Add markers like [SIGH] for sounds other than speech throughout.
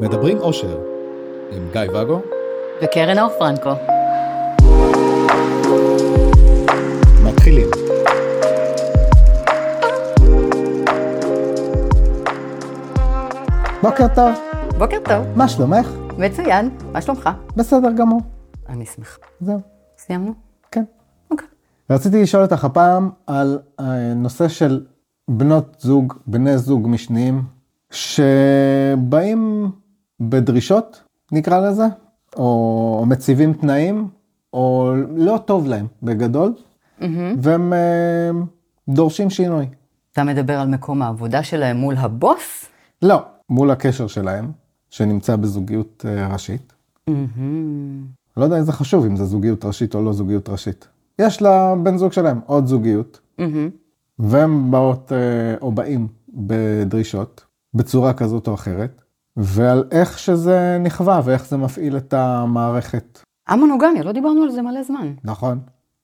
מדברים אושר, עם גיא ואגו וקרן אור פרנקו. מתחילים. בוקר טוב, בוקר טוב, מה שלומך? מצוין, מה שלומך? בסדר גמור. אני שמחה. זהו, סיימנו? כן. אוקיי. רציתי לשאול אותך הפעם על הנושא של בנות זוג, בני זוג משניים, שבאים בדרישות, נקרא לזה, או, מציבים תנאים, או לא טוב להם בגדול, והם אה, דורשים שינוי. אתה מדבר על מקום העבודה שלהם מול הבוס? לא, מול הקשר שלהם, שנמצא בזוגיות אה, ראשית. לא יודע אם זה חשוב, אם זה זוגיות ראשית או לא זוגיות ראשית. יש לבן זוג שלהם עוד זוגיות, והם באות אה, או באים בדרישות, בצורה כזאת או אחרת, ועל איך שזה נכווה ואיך זה מפעיל את המערכת. המונוגמיה, לא דיברנו על זה מלא זמן. נכון.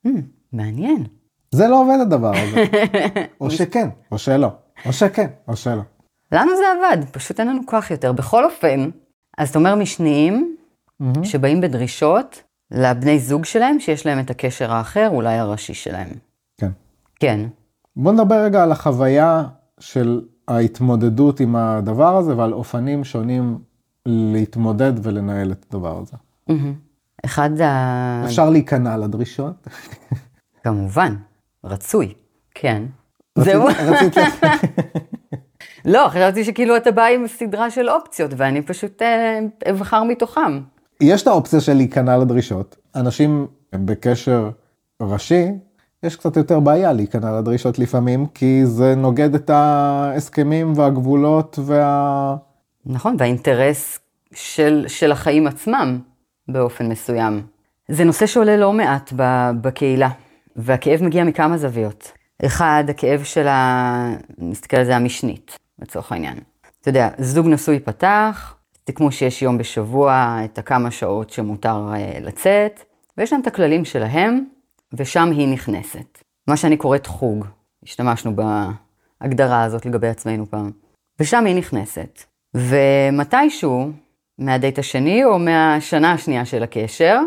Hmm, מעניין. זה לא עובד הדבר הזה. [LAUGHS] או שכן, או שלא. או שכן, או שלא. לנו זה עבד, פשוט אין לנו כוח יותר. בכל אופן, אז אתה אומר משניים שבאים בדרישות לבני זוג שלהם, שיש להם את הקשר האחר, אולי הראשי שלהם. כן. כן. בוא נדבר רגע על החוויה של ההתמודדות עם הדבר הזה ועל אופנים שונים להתמודד ולנהל את הדבר הזה. אחד ה... אפשר להיכנע לדרישות. כמובן, רצוי, כן. זהו. רצית [LAUGHS] לא, חשבתי שכאילו אתה בא עם סדרה של אופציות, ואני פשוט אה, אבחר מתוכם. יש את האופציה של להיכנע לדרישות. אנשים בקשר ראשי, יש קצת יותר בעיה להיכנע לדרישות לפעמים, כי זה נוגד את ההסכמים והגבולות וה... נכון, והאינטרס של, של החיים עצמם באופן מסוים. זה נושא שעולה לא מעט בקהילה, והכאב מגיע מכמה זוויות. אחד, הכאב של ה... נסתכל על זה המשנית, לצורך העניין. אתה יודע, זוג נשוי פתח, סיכמו שיש יום בשבוע את הכמה שעות שמותר אה, לצאת, ויש להם את הכללים שלהם, ושם היא נכנסת. מה שאני קוראת חוג, השתמשנו בהגדרה הזאת לגבי עצמנו פעם. ושם היא נכנסת. ומתישהו, מהדייט השני או מהשנה השנייה של הקשר,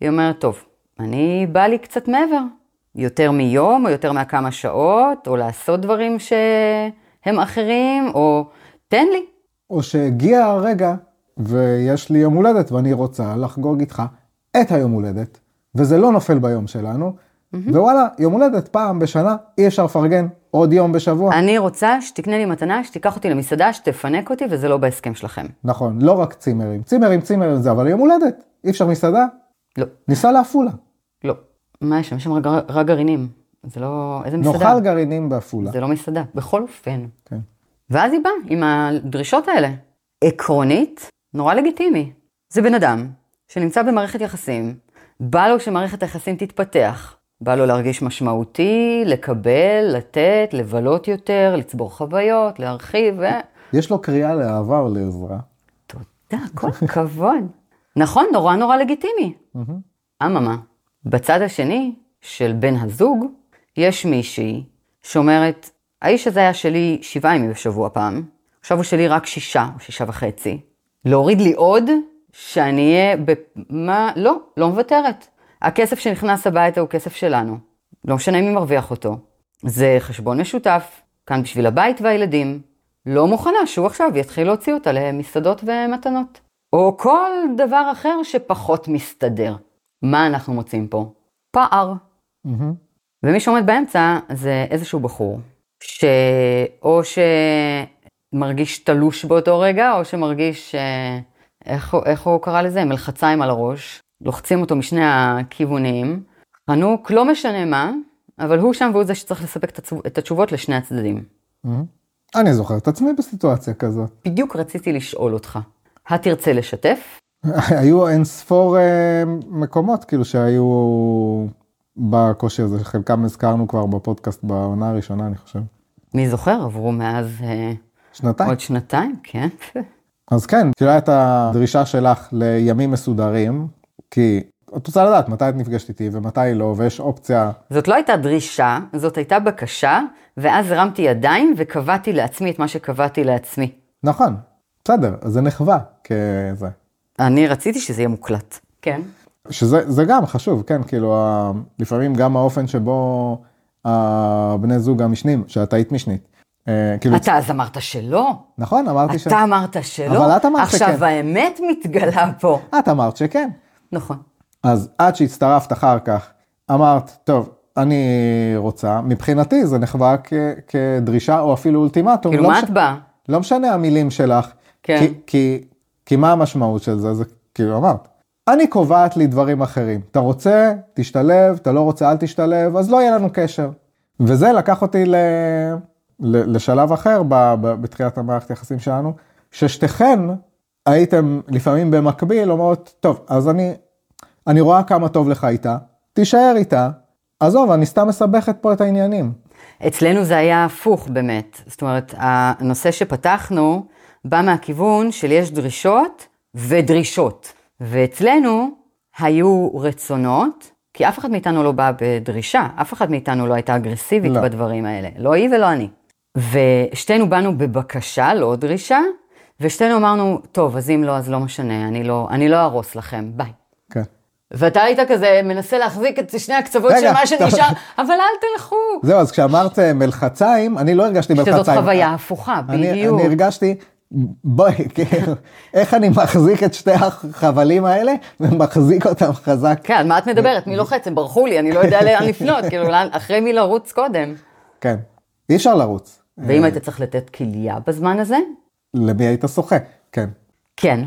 היא אומרת, טוב, אני בא לי קצת מעבר. יותר מיום, או יותר מהכמה שעות, או לעשות דברים שהם אחרים, או תן לי. או שהגיע הרגע ויש לי יום הולדת ואני רוצה לחגוג איתך את היום הולדת, וזה לא נופל ביום שלנו, ווואלה, יום הולדת פעם בשנה, אי אפשר לפרגן עוד יום בשבוע. אני רוצה שתקנה לי מתנה, שתיקח אותי למסעדה, שתפנק אותי, וזה לא בהסכם שלכם. נכון, לא רק צימרים, צימרים, צימרים זה, אבל יום הולדת, אי אפשר מסעדה, לא, ניסע לעפולה, לא. מה יש שם? יש שם רק, רק גרעינים. זה לא... איזה מסעדה? נאכל גרעינים בעפולה. זה לא מסעדה. בכל אופן. כן. ואז היא באה עם הדרישות האלה. עקרונית, נורא לגיטימי. זה בן אדם שנמצא במערכת יחסים, בא לו שמערכת היחסים תתפתח. בא לו להרגיש משמעותי, לקבל, לתת, לבלות יותר, לצבור חוויות, להרחיב, ו... יש לו קריאה לאהבה או לעזרה. תודה, כל הכבוד. [LAUGHS] נכון, נורא נורא לגיטימי. אממה, בצד השני של בן הזוג, יש מישהי שאומרת, האיש הזה היה שלי שבעה ימים בשבוע פעם, עכשיו הוא שלי רק שישה או שישה וחצי. להוריד לי עוד, שאני אהיה ב... מה? לא, לא מוותרת. הכסף שנכנס הביתה הוא כסף שלנו. לא משנה מי מרוויח אותו. זה חשבון משותף, כאן בשביל הבית והילדים. לא מוכנה שהוא עכשיו יתחיל להוציא אותה למסעדות ומתנות. או כל דבר אחר שפחות מסתדר. מה אנחנו מוצאים פה? פער. ומי שעומד באמצע זה איזשהו בחור, שאו שמרגיש תלוש באותו רגע, או שמרגיש, אה, איך, איך הוא קרא לזה? מלחציים על הראש. לוחצים אותו משני הכיוונים. חנוק, לא משנה מה, אבל הוא שם והוא זה שצריך לספק את התשובות לשני הצדדים. אני זוכר את עצמי בסיטואציה כזאת. בדיוק רציתי לשאול אותך, התרצה לשתף? [LAUGHS] היו אין ספור אה, מקומות כאילו שהיו בקושי הזה, חלקם הזכרנו כבר בפודקאסט בעונה הראשונה אני חושב. מי זוכר? עברו מאז אה, שנתיים. עוד שנתיים, כן. אז כן, כאילו הייתה את הדרישה שלך לימים מסודרים, כי את רוצה לדעת מתי את נפגשת איתי ומתי לא, ויש אופציה, זאת לא הייתה דרישה, זאת הייתה בקשה, ואז הרמתי ידיים וקבעתי לעצמי את מה שקבעתי לעצמי. נכון, בסדר, אז זה נחווה כזה. אני רציתי שזה יהיה מוקלט. כן. שזה זה גם חשוב, כן, כאילו, לפעמים גם האופן שבו הבני זוג המשנים, שאת היית משנית. אה, כאילו, אתה אז אמרת שלא. נכון, אמרתי ש... אתה אמרת שלא. אבל את אמרת עכשיו שכן. האמת מתגלה פה. את אמרת שכן. נכון. אז עד שהצטרפת אחר כך, אמרת, טוב, אני רוצה, מבחינתי זה נחווה כ- כדרישה או אפילו אולטימטום. כאילו, לא מה מש- את באה? לא משנה המילים שלך. כן. כי, כי, כי מה המשמעות של זה? זה כאילו אמרת, אני קובעת לי דברים אחרים. אתה רוצה, תשתלב, אתה לא רוצה, אל תשתלב, אז לא יהיה לנו קשר. וזה לקח אותי ל, לשלב אחר בתחילת המערכת יחסים שלנו, ששתיכן הייתם לפעמים במקביל אומרות, טוב, אז אני, אני רואה כמה טוב לך איתה, תישאר איתה, עזוב, אני סתם מסבכת פה את העניינים. אצלנו זה היה הפוך באמת. זאת אומרת, הנושא שפתחנו בא מהכיוון של יש דרישות ודרישות. ואצלנו היו רצונות, כי אף אחד מאיתנו לא בא בדרישה, אף אחד מאיתנו לא הייתה אגרסיבית לא. בדברים האלה. לא היא ולא אני. ושתינו באנו בבקשה, לא דרישה, ושתינו אמרנו, טוב, אז אם לא, אז לא משנה, אני לא, אני לא אהרוס לכם, ביי. כן. ואתה היית כזה מנסה להחזיק את שני הקצוות רגע, של מה. שנשאר, אבל אל תלכו. זהו, אז כשאמרת מלחציים, אני לא הרגשתי מלחציים. שזאת חוויה הפוכה, בדיוק. אני הרגשתי, בואי, [LAUGHS] כאילו, איך אני מחזיק את שתי החבלים האלה ומחזיק אותם חזק. כן, על מה את מדברת? מי לוחץ? הם ברחו לי, אני לא יודע לאן לפנות, [LAUGHS] כאילו, אחרי מי לרוץ קודם. כן, אי אפשר לרוץ. ואם היית צריך לתת כליה בזמן הזה? למי היית שוחה? כן. כן.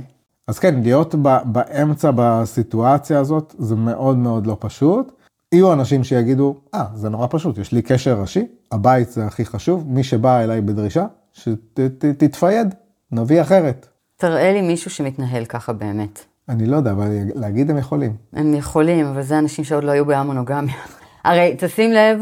אז כן, להיות ב, באמצע בסיטואציה הזאת זה מאוד מאוד לא פשוט. יהיו אנשים שיגידו, אה, זה נורא פשוט, יש לי קשר ראשי, הבית זה הכי חשוב, מי שבא אליי בדרישה, שתתפייד, נביא אחרת. תראה לי מישהו שמתנהל ככה באמת. אני לא יודע, אבל להגיד הם יכולים. הם יכולים, אבל זה אנשים שעוד לא היו בהמונוגמיה. [LAUGHS] הרי תשים לב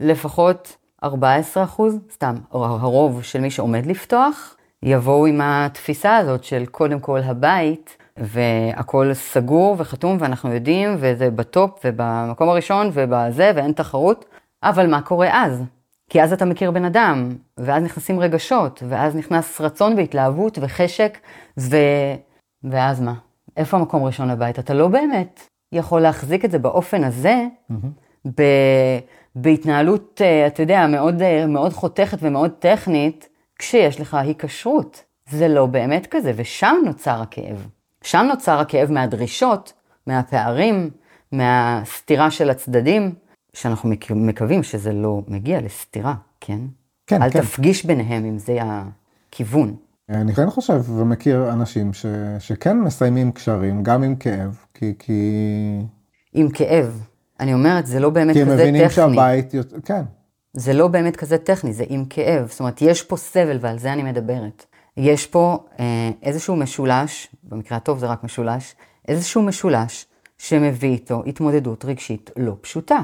שלפחות 14 אחוז, סתם, הרוב של מי שעומד לפתוח, יבואו עם התפיסה הזאת של קודם כל הבית, והכל סגור וחתום ואנחנו יודעים, וזה בטופ ובמקום הראשון ובזה, ואין תחרות. אבל מה קורה אז? כי אז אתה מכיר בן אדם, ואז נכנסים רגשות, ואז נכנס רצון והתלהבות וחשק, ו... ואז מה? איפה המקום ראשון לבית? אתה לא באמת יכול להחזיק את זה באופן הזה, ב... בהתנהלות, אה, אתה יודע, מאוד, אה, מאוד חותכת ומאוד טכנית, כשיש לך היקשרות. זה לא באמת כזה, ושם נוצר הכאב. שם נוצר הכאב מהדרישות, מהפערים, מהסתירה של הצדדים, שאנחנו מק- מקווים שזה לא מגיע לסתירה, כן? כן, אל כן. תפגיש ביניהם אם זה הכיוון. אני כן חושב ומכיר אנשים ש, שכן מסיימים קשרים, גם עם כאב, כי, כי, עם כאב. אני אומרת, זה לא באמת כי הם כזה מבינים טכני. שהבית, כן, זה לא באמת כזה טכני, זה עם כאב. זאת אומרת, יש פה סבל, ועל זה אני מדברת. יש פה אה, איזשהו משולש, במקרה הטוב זה רק משולש, איזשהו משולש שמביא איתו התמודדות רגשית לא פשוטה.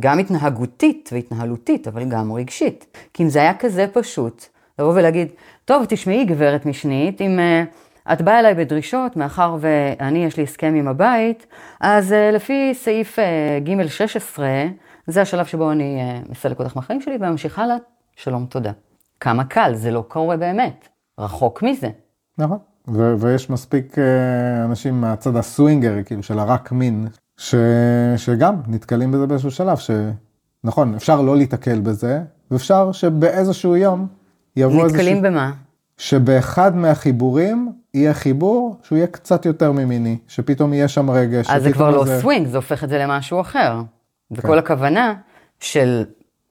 גם התנהגותית והתנהלותית, אבל גם רגשית. כי אם זה היה כזה פשוט, לבוא ולהגיד, טוב, תשמעי, גברת משנית, אם uh, את באה אליי בדרישות, מאחר ואני, יש לי הסכם עם הבית, אז uh, לפי סעיף uh, ג' 16, זה השלב שבו אני uh, מסלק אותך מהחיים שלי וממשיך הלאה, שלום, תודה. כמה קל, זה לא קורה באמת. רחוק מזה. נכון. ו- ויש מספיק אה, אנשים מהצד הסווינגר, כאילו של הרק מין, ש- שגם נתקלים בזה באיזשהו שלב, שנכון, אפשר לא להיתקל בזה, ואפשר שבאיזשהו יום יבוא איזשהו... נתקלים במה? שבאחד מהחיבורים יהיה חיבור שהוא יהיה קצת יותר ממיני, שפתאום יהיה שם רגש. אז זה כבר לא איזה- סווינג, זה הופך את זה למשהו אחר. כן. וכל הכוונה של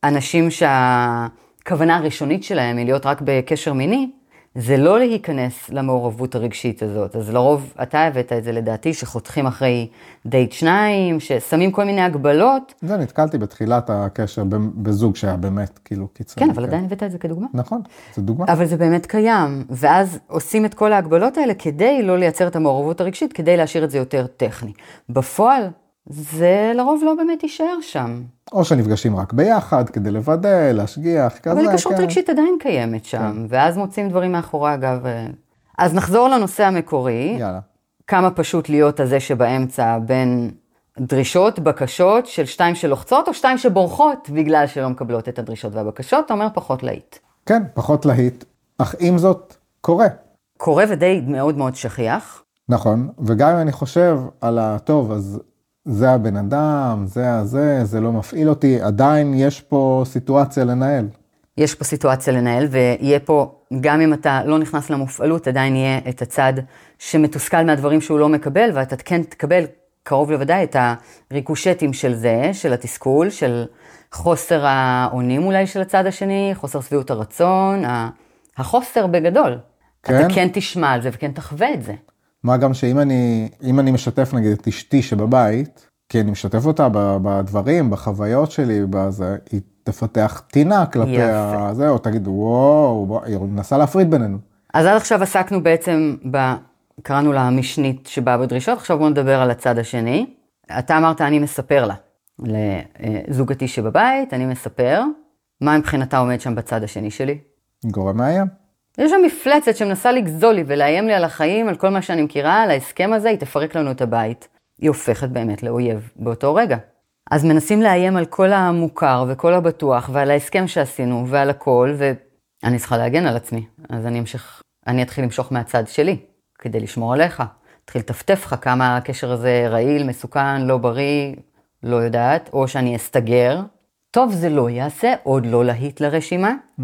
אנשים שהכוונה הראשונית שלהם היא להיות רק בקשר מיני, זה לא להיכנס למעורבות הרגשית הזאת. אז לרוב, אתה הבאת את זה לדעתי, שחותכים אחרי דייט שניים, ששמים כל מיני הגבלות. זה נתקלתי בתחילת הקשר בזוג שהיה באמת כאילו קיצוני. כן, אבל עדיין הבאת את זה כדוגמה. נכון, זו דוגמה. אבל זה באמת קיים, ואז עושים את כל ההגבלות האלה כדי לא לייצר את המעורבות הרגשית, כדי להשאיר את זה יותר טכני. בפועל, זה לרוב לא באמת יישאר שם. או שנפגשים רק ביחד כדי לוודא, להשגיח, כזה. אבל היקשרות כן. רגשית עדיין קיימת שם, ואז מוצאים דברים מאחורי הגב. אה. אז נחזור לנושא המקורי, יאללה. כמה פשוט להיות הזה שבאמצע בין דרישות, בקשות של שתיים שלוחצות, או שתיים שבורחות בגלל שלא מקבלות את הדרישות והבקשות, אתה אומר פחות להיט. כן, פחות להיט, אך עם זאת, קורה. קורה ודי מאוד מאוד שכיח. נכון, וגם אם אני חושב על הטוב, אז זה הבן אדם, זה הזה, זה לא מפעיל אותי, עדיין יש פה סיטואציה לנהל. יש פה סיטואציה לנהל, ויהיה פה, גם אם אתה לא נכנס למופעלות, עדיין יהיה את הצד שמתוסכל מהדברים שהוא לא מקבל, ואתה כן תקבל קרוב לוודאי את הריקושטים של זה, של התסכול, של חוסר האונים אולי של הצד השני, חוסר שביעות הרצון, החוסר בגדול. כן. אתה כן תשמע על זה וכן תחווה את זה. מה גם שאם אני, אם אני משתף נגיד את אשתי שבבית, כי אני משתף אותה בדברים, בחוויות שלי, בזה, היא תפתח טינה כלפי זה, או תגיד, וואו, היא מנסה להפריד בינינו. אז עד עכשיו עסקנו בעצם, ב, קראנו לה המשנית שבאה בדרישות, עכשיו בואו נדבר על הצד השני. אתה אמרת, אני מספר לה, לזוגתי שבבית, אני מספר, מה מבחינתה עומד שם בצד השני שלי? גורם מאיים. יש שם מפלצת שמנסה לגזול לי ולאיים לי על החיים, על כל מה שאני מכירה, על ההסכם הזה, היא תפרק לנו את הבית. היא הופכת באמת לאויב באותו רגע. אז מנסים לאיים על כל המוכר וכל הבטוח ועל ההסכם שעשינו ועל הכל, ואני צריכה להגן על עצמי. אז אני אמשיך, אני אתחיל למשוך מהצד שלי, כדי לשמור עליך. אתחיל לטפטף לך כמה הקשר הזה רעיל, מסוכן, לא בריא, לא יודעת, או שאני אסתגר. טוב, זה לא יעשה, עוד לא להיט לרשימה. Mm-hmm.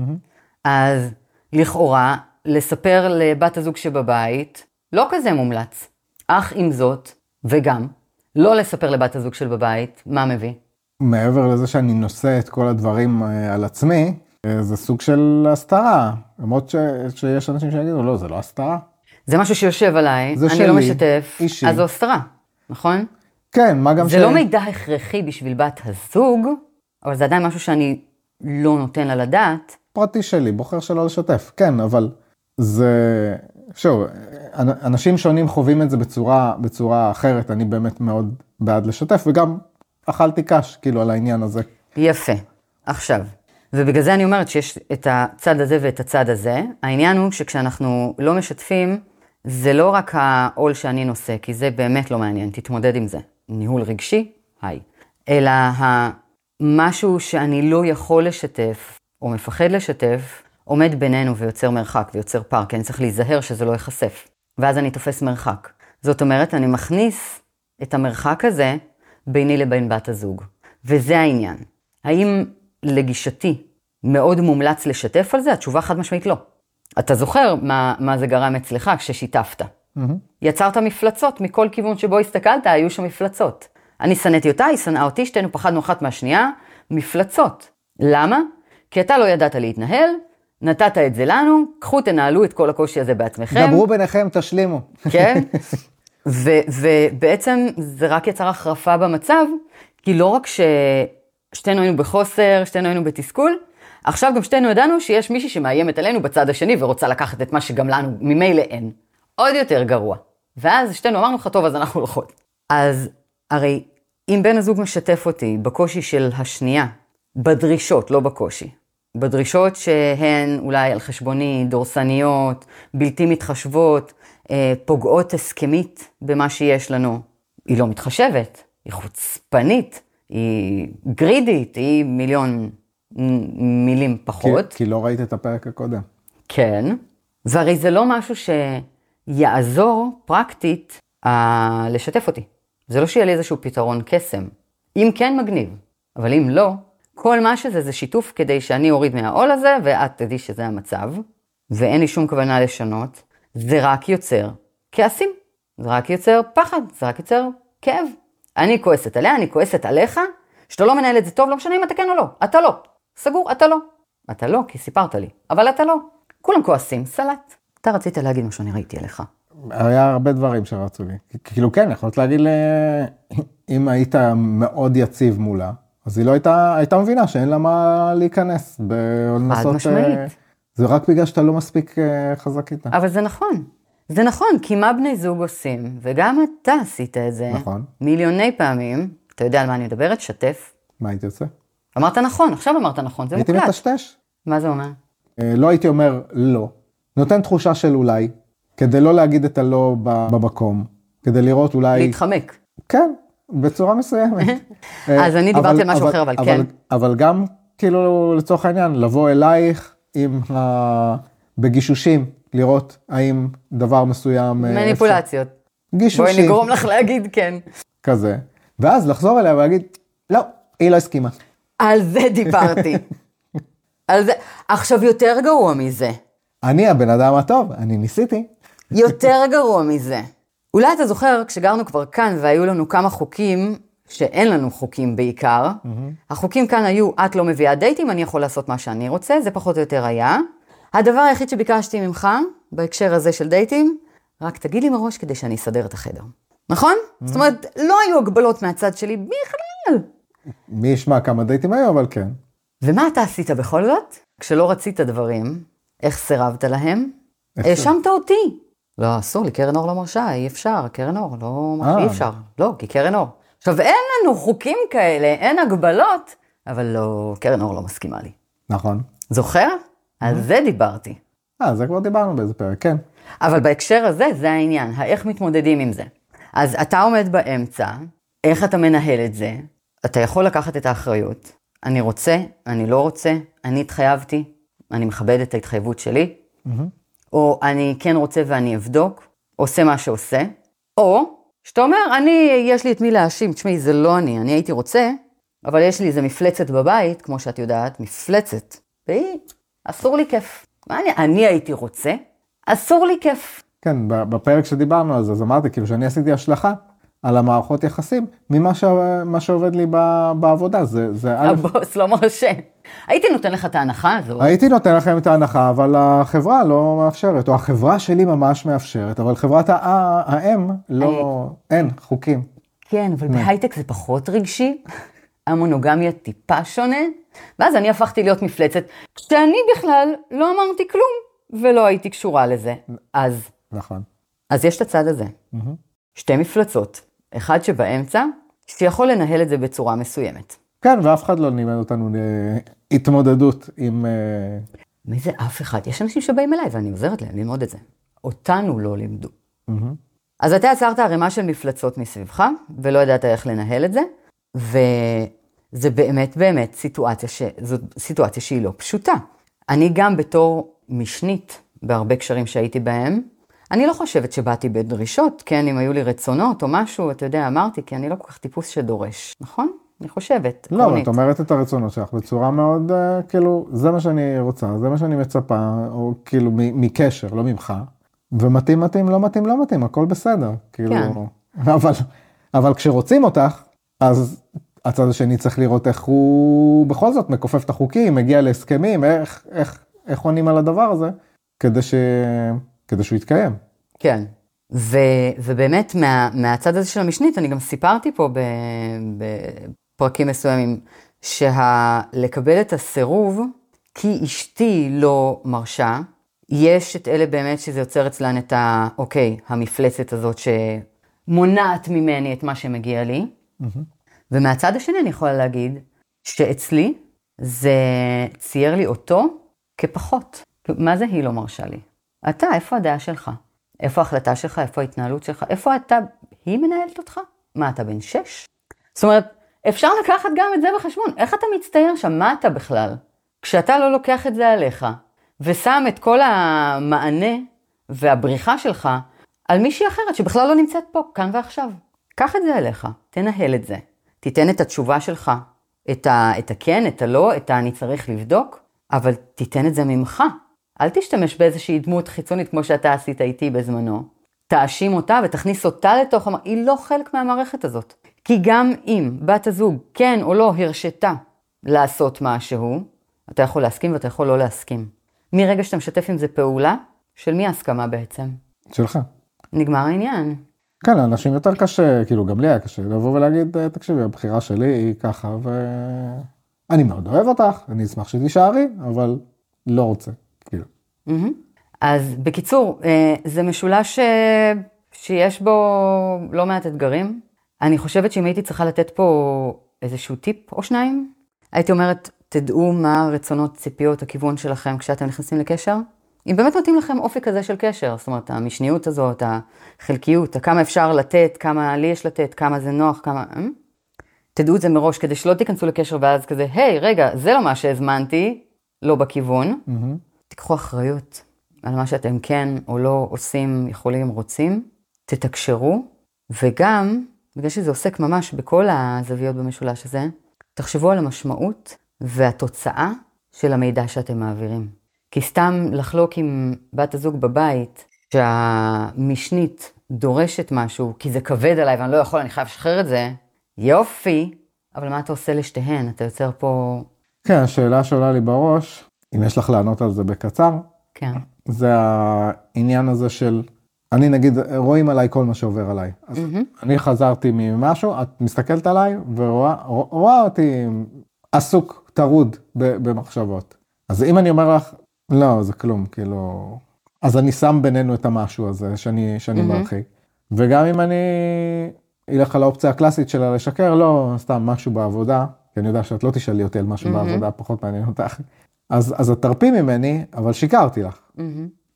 אז לכאורה, לספר לבת הזוג שבבית, לא כזה מומלץ. אך עם זאת, וגם, לא לספר לבת הזוג של בבית, מה מביא? מעבר לזה שאני נושא את כל הדברים אה, על עצמי, אה, זה סוג של הסתרה. למרות ש... שיש אנשים שיגידו, לא, זה לא הסתרה. זה משהו שיושב עליי, אני שלי, לא משתף, אישי. אז זו הסתרה, נכון? כן, מה גם זה ש... זה לא מידע הכרחי בשביל בת הזוג, אבל זה עדיין משהו שאני לא נותן לה לדעת. פרטי שלי, בוחר שלא לשתף, כן, אבל זה, שוב, אנשים שונים חווים את זה בצורה, בצורה אחרת, אני באמת מאוד בעד לשתף, וגם אכלתי קש, כאילו, על העניין הזה. יפה. עכשיו, ובגלל זה אני אומרת שיש את הצד הזה ואת הצד הזה. העניין הוא שכשאנחנו לא משתפים, זה לא רק העול שאני נושא, כי זה באמת לא מעניין, תתמודד עם זה. ניהול רגשי, היי. אלא המשהו שאני לא יכול לשתף, או מפחד לשתף, עומד בינינו ויוצר מרחק ויוצר פער, כי אני צריך להיזהר שזה לא ייחשף. ואז אני תופס מרחק. זאת אומרת, אני מכניס את המרחק הזה ביני לבין בת הזוג. וזה העניין. האם לגישתי מאוד מומלץ לשתף על זה? התשובה חד משמעית לא. אתה זוכר מה, מה זה גרם אצלך כששיתפת. Mm-hmm. יצרת מפלצות, מכל כיוון שבו הסתכלת, היו שם מפלצות. אני שנאתי אותה, היא שנאה אותי, שתינו פחדנו אחת מהשנייה, מפלצות. למה? כי אתה לא ידעת להתנהל, נתת את זה לנו, קחו תנהלו את כל הקושי הזה בעצמכם. דברו ביניכם, תשלימו. כן, [LAUGHS] ו- ובעצם זה רק יצר החרפה במצב, כי לא רק ששתינו היינו בחוסר, שתינו היינו בתסכול, עכשיו גם שתינו ידענו שיש מישהי שמאיימת עלינו בצד השני ורוצה לקחת את מה שגם לנו ממילא אין. עוד יותר גרוע. ואז שתינו אמרנו לך, טוב, אז אנחנו הולכות. אז הרי אם בן הזוג משתף אותי בקושי של השנייה, בדרישות, לא בקושי, בדרישות שהן אולי על חשבוני, דורסניות, בלתי מתחשבות, אה, פוגעות הסכמית במה שיש לנו. היא לא מתחשבת, היא חוצפנית, היא גרידית, היא מיליון מילים פחות. כי, כי לא ראית את הפרק הקודם. כן, והרי זה לא משהו שיעזור פרקטית אה, לשתף אותי. זה לא שיהיה לי איזשהו פתרון קסם. אם כן, מגניב, אבל אם לא, כל מה שזה זה שיתוף כדי שאני אוריד מהעול הזה, ואת תדעי שזה המצב, ואין לי שום כוונה לשנות, זה רק יוצר כעסים, זה רק יוצר פחד, זה רק יוצר כאב. אני כועסת עליה, אני כועסת עליך, שאתה לא מנהל את זה טוב, לא משנה אם אתה כן או לא, אתה לא. סגור, אתה לא. אתה לא, כי סיפרת לי, אבל אתה לא. כולם כועסים, סלט. אתה רצית להגיד מה שאני ראיתי עליך. היה הרבה דברים שרצו לי. כאילו כן, יכולת להגיד, אם היית מאוד יציב מולה, אז היא לא הייתה, הייתה מבינה שאין לה מה להיכנס. חד משמעית. זה רק בגלל שאתה לא מספיק אה, חזק איתה. אבל זה נכון. זה נכון, כי מה בני זוג עושים, וגם אתה עשית את זה. נכון. מיליוני פעמים, אתה יודע על מה אני מדברת? שתף. מה הייתי עושה? אמרת נכון, עכשיו אמרת נכון, זה מוקלט. הייתי מטשטש. מה זה אומר? אה, לא הייתי אומר לא. נותן תחושה של אולי, כדי לא להגיד את הלא במקום, כדי לראות אולי... להתחמק. כן, בצורה מסוימת. [LAUGHS] אז אני דיברתי על משהו אחר, אבל כן. אבל גם, כאילו, לצורך העניין, לבוא אלייך עם ה... בגישושים, לראות האם דבר מסוים... אה, מניפולציות. אפשר- גישושי. בואי נגרום לך להגיד כן. כזה. ואז לחזור אליה ולהגיד, לא, היא לא הסכימה. על זה דיברתי. [LAUGHS] על זה. עכשיו יותר גרוע מזה. אני הבן אדם הטוב, אני ניסיתי. יותר גרוע מזה. אולי אתה זוכר, כשגרנו כבר כאן והיו לנו כמה חוקים, שאין לנו חוקים בעיקר, החוקים כאן היו, את לא מביאה דייטים, אני יכול לעשות מה שאני רוצה, זה פחות או יותר היה. הדבר היחיד שביקשתי ממך, בהקשר הזה של דייטים, רק תגיד לי מראש כדי שאני אסדר את החדר. נכון? זאת אומרת, לא היו הגבלות מהצד שלי בכלל. מי ישמע כמה דייטים היו, אבל כן. ומה אתה עשית בכל זאת? כשלא רצית דברים, איך סירבת להם? האשמת אותי. לא, אסור לי, קרן אור לא מרשה, אי אפשר, קרן אור, לא, אה. אי אפשר. לא, כי קרן אור. עכשיו, אין לנו חוקים כאלה, אין הגבלות, אבל לא, קרן אור לא מסכימה לי. נכון. זוכר? על זה דיברתי. אה, זה כבר דיברנו באיזה פרק, כן. אבל בהקשר הזה, זה העניין, האיך מתמודדים עם זה. אז אתה עומד באמצע, איך אתה מנהל את זה, אתה יכול לקחת את האחריות. אני רוצה, אני לא רוצה, אני התחייבתי, אני מכבד את ההתחייבות שלי, או אני כן רוצה ואני אבדוק, עושה מה שעושה, או שאתה אומר, אני, יש לי את מי להאשים, תשמעי, זה לא אני, אני הייתי רוצה, אבל יש לי איזה מפלצת בבית, כמו שאת יודעת, מפלצת, והיא, אסור לי כיף. מה אני, אני הייתי רוצה, אסור לי כיף. כן, בפרק שדיברנו על זה, אז אמרתי כאילו שאני עשיתי השלכה על המערכות יחסים ממה ש... שעובד לי ב... בעבודה, זה, זה א', הבוס לא מרשה. הייתי נותן לך את ההנחה הזו. הייתי נותן לכם את ההנחה, אבל החברה לא מאפשרת, או החברה שלי ממש מאפשרת, אבל חברת האם לא, אין חוקים. כן, אבל בהייטק זה פחות רגשי, המונוגמיה טיפה שונה, ואז אני הפכתי להיות מפלצת, כשאני בכלל לא אמרתי כלום, ולא הייתי קשורה לזה. אז, נכון. אז יש את הצד הזה. שתי מפלצות, אחד שבאמצע, שיכול לנהל את זה בצורה מסוימת. כן, ואף אחד לא לימד אותנו התמודדות עם... אה, מי זה אף אחד? יש אנשים שבאים אליי ואני עוזרת להם ללמוד את זה. אותנו לא לימדו. אז אתה יצרת ערימה של מפלצות מסביבך, ולא ידעת איך לנהל את זה, וזה באמת באמת סיטואציה, ש... זאת סיטואציה שהיא לא פשוטה. אני גם בתור משנית, בהרבה קשרים שהייתי בהם, אני לא חושבת שבאתי בדרישות, כן, אם היו לי רצונות או משהו, אתה יודע, אמרתי, כי אני לא כל כך טיפוס שדורש, נכון? אני חושבת, לא, עקרונית. את אומרת את הרצונות שלך בצורה מאוד, אה, כאילו, זה מה שאני רוצה, זה מה שאני מצפה, או כאילו מ- מקשר, לא ממך. ומתאים מתאים, לא מתאים לא מתאים, הכל בסדר. כאילו, כן. אבל, אבל כשרוצים אותך, אז הצד השני צריך לראות איך הוא בכל זאת מכופף את החוקים, מגיע להסכמים, איך, איך, איך עונים על הדבר הזה, כדי, ש... כדי שהוא יתקיים. כן. ו, ובאמת, מה, מהצד הזה של המשנית, אני גם סיפרתי פה בפרקים מסוימים, שלקבל את הסירוב, כי אשתי לא מרשה, יש את אלה באמת שזה יוצר אצלן את ה... אוקיי, המפלצת הזאת שמונעת ממני את מה שמגיע לי. ומהצד השני אני יכולה להגיד שאצלי זה צייר לי אותו כפחות. מה זה היא לא מרשה לי? אתה, איפה הדעה שלך? איפה ההחלטה שלך? איפה ההתנהלות שלך? איפה אתה? היא מנהלת אותך? מה, אתה בן שש? זאת אומרת, אפשר לקחת גם את זה בחשבון. איך אתה מצטייר שם? מה אתה בכלל? כשאתה לא לוקח את זה עליך, ושם את כל המענה והבריחה שלך על מישהי אחרת שבכלל לא נמצאת פה, כאן ועכשיו. קח את זה אליך, תנהל את זה. תיתן את התשובה שלך, את, ה, את הכן, את הלא, את ה"אני צריך לבדוק", אבל תיתן את זה ממך. אל תשתמש באיזושהי דמות חיצונית כמו שאתה עשית איתי בזמנו. תאשים אותה ותכניס אותה לתוך, המ- היא לא חלק מהמערכת הזאת. כי גם אם בת הזוג, כן או לא, הרשתה לעשות משהו, אתה יכול להסכים ואתה יכול לא להסכים. מרגע שאתה משתף עם זה פעולה, של מי ההסכמה בעצם? שלך. נגמר העניין. כן, לאנשים יותר קשה, כאילו גם לי היה קשה לבוא ולהגיד, "אה, תקשיבי, הבחירה שלי היא ככה, ואני מאוד אוהב אותך, אני אשמח שתישארי, אבל לא רוצה, מהמם. אז בקיצור, אה, זה משולש אה, שיש בו לא מעט אתגרים. אני חושבת שאם הייתי צריכה לתת פה איזשהו טיפ או שניים, הייתי אומרת, תדעו מה הרצונות, ציפיות, הכיוון שלכם כשאתם נכנסים לקשר. אם באמת מתאים לכם אופי כזה של קשר, זאת אומרת, המשניות הזאת, החלקיות, כמה אפשר לתת, כמה לי יש לתת, כמה זה נוח, כמה... אה? תדעו את זה מראש כדי שלא תיכנסו לקשר ואז כזה, היי, רגע, זה לא מה שהזמנתי, לא בכיוון. תיקחו אחריות. על מה שאתם כן או לא עושים, יכולים, רוצים, תתקשרו, וגם, בגלל שזה עוסק ממש בכל הזוויות במשולש הזה, תחשבו על המשמעות והתוצאה של המידע שאתם מעבירים. כי סתם לחלוק עם בת הזוג בבית, שהמשנית דורשת משהו, כי זה כבד עליי ואני לא יכול, אני חייב לשחרר את זה, יופי, אבל מה אתה עושה לשתיהן? אתה יוצר פה... כן, השאלה שעולה לי בראש, אם יש לך לענות על זה בקצר, כן. זה העניין הזה של, אני נגיד, רואים עליי כל מה שעובר עליי. אז אני חזרתי ממשהו, את מסתכלת עליי ורואה רואה אותי עסוק, טרוד במחשבות. אז אם אני אומר לך, לא, זה כלום, כאילו... אז אני שם בינינו את המשהו הזה שאני, שאני מרחיק. וגם אם אני אלך על האופציה הקלאסית שלה לשקר, לא סתם משהו בעבודה, כי אני יודע שאת לא תשאלי אותי על משהו בעבודה, פחות מעניין אותך. אז, אז את תרפי ממני, אבל שיקרתי לך.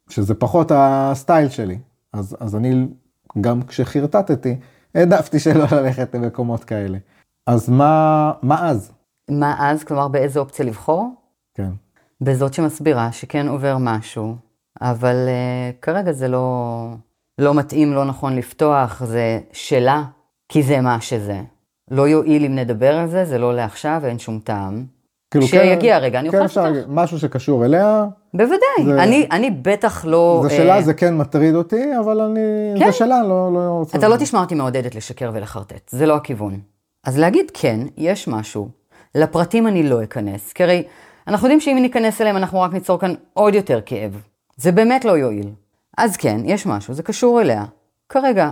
שזה פחות הסטייל שלי. אז, אז אני, גם כשחרטטתי, העדפתי שלא ללכת למקומות כאלה. אז מה, מה אז? מה אז? כלומר, באיזה אופציה לבחור? כן. בזאת שמסבירה שכן עובר משהו, אבל uh, כרגע זה לא, לא מתאים, לא נכון לפתוח, זה שלה, כי זה מה שזה. לא יועיל אם נדבר על זה, זה לא לעכשיו, אין שום טעם. כאילו, כשיגיע הרגע, אני כן אוכל לפתוח. משהו שקשור אליה, בוודאי, זה- אני, אני בטח לא... זה אה, שלה, זה כן מטריד אותי, אבל אני, כן. זה שלה, לא, לא רוצה. אתה לא תשמע אותי מעודדת לשקר ולחרטט, זה לא הכיוון. אז להגיד כן, יש משהו. לפרטים אני לא אכנס, כי הרי אנחנו יודעים שאם ניכנס אליהם אנחנו רק ניצור כאן עוד יותר כאב. זה באמת לא יועיל. אז כן, יש משהו, זה קשור אליה. כרגע,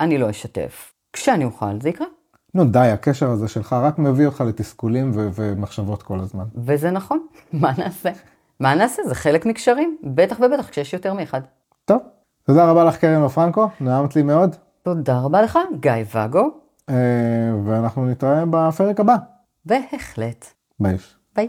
אני לא אשתף. כשאני אוכל, זה יקרה. נו די, הקשר הזה שלך רק מביא אותך לתסכולים ו- ומחשבות כל הזמן. וזה נכון, [LAUGHS] מה נעשה? מה נעשה? זה חלק מקשרים, בטח ובטח כשיש יותר מאחד. טוב, תודה רבה לך קרן ופרנקו, נעמת לי מאוד, תודה רבה לך, גיא ואגו, אה, ואנחנו נתראה בפרק הבא. בהחלט. ביי. ביי.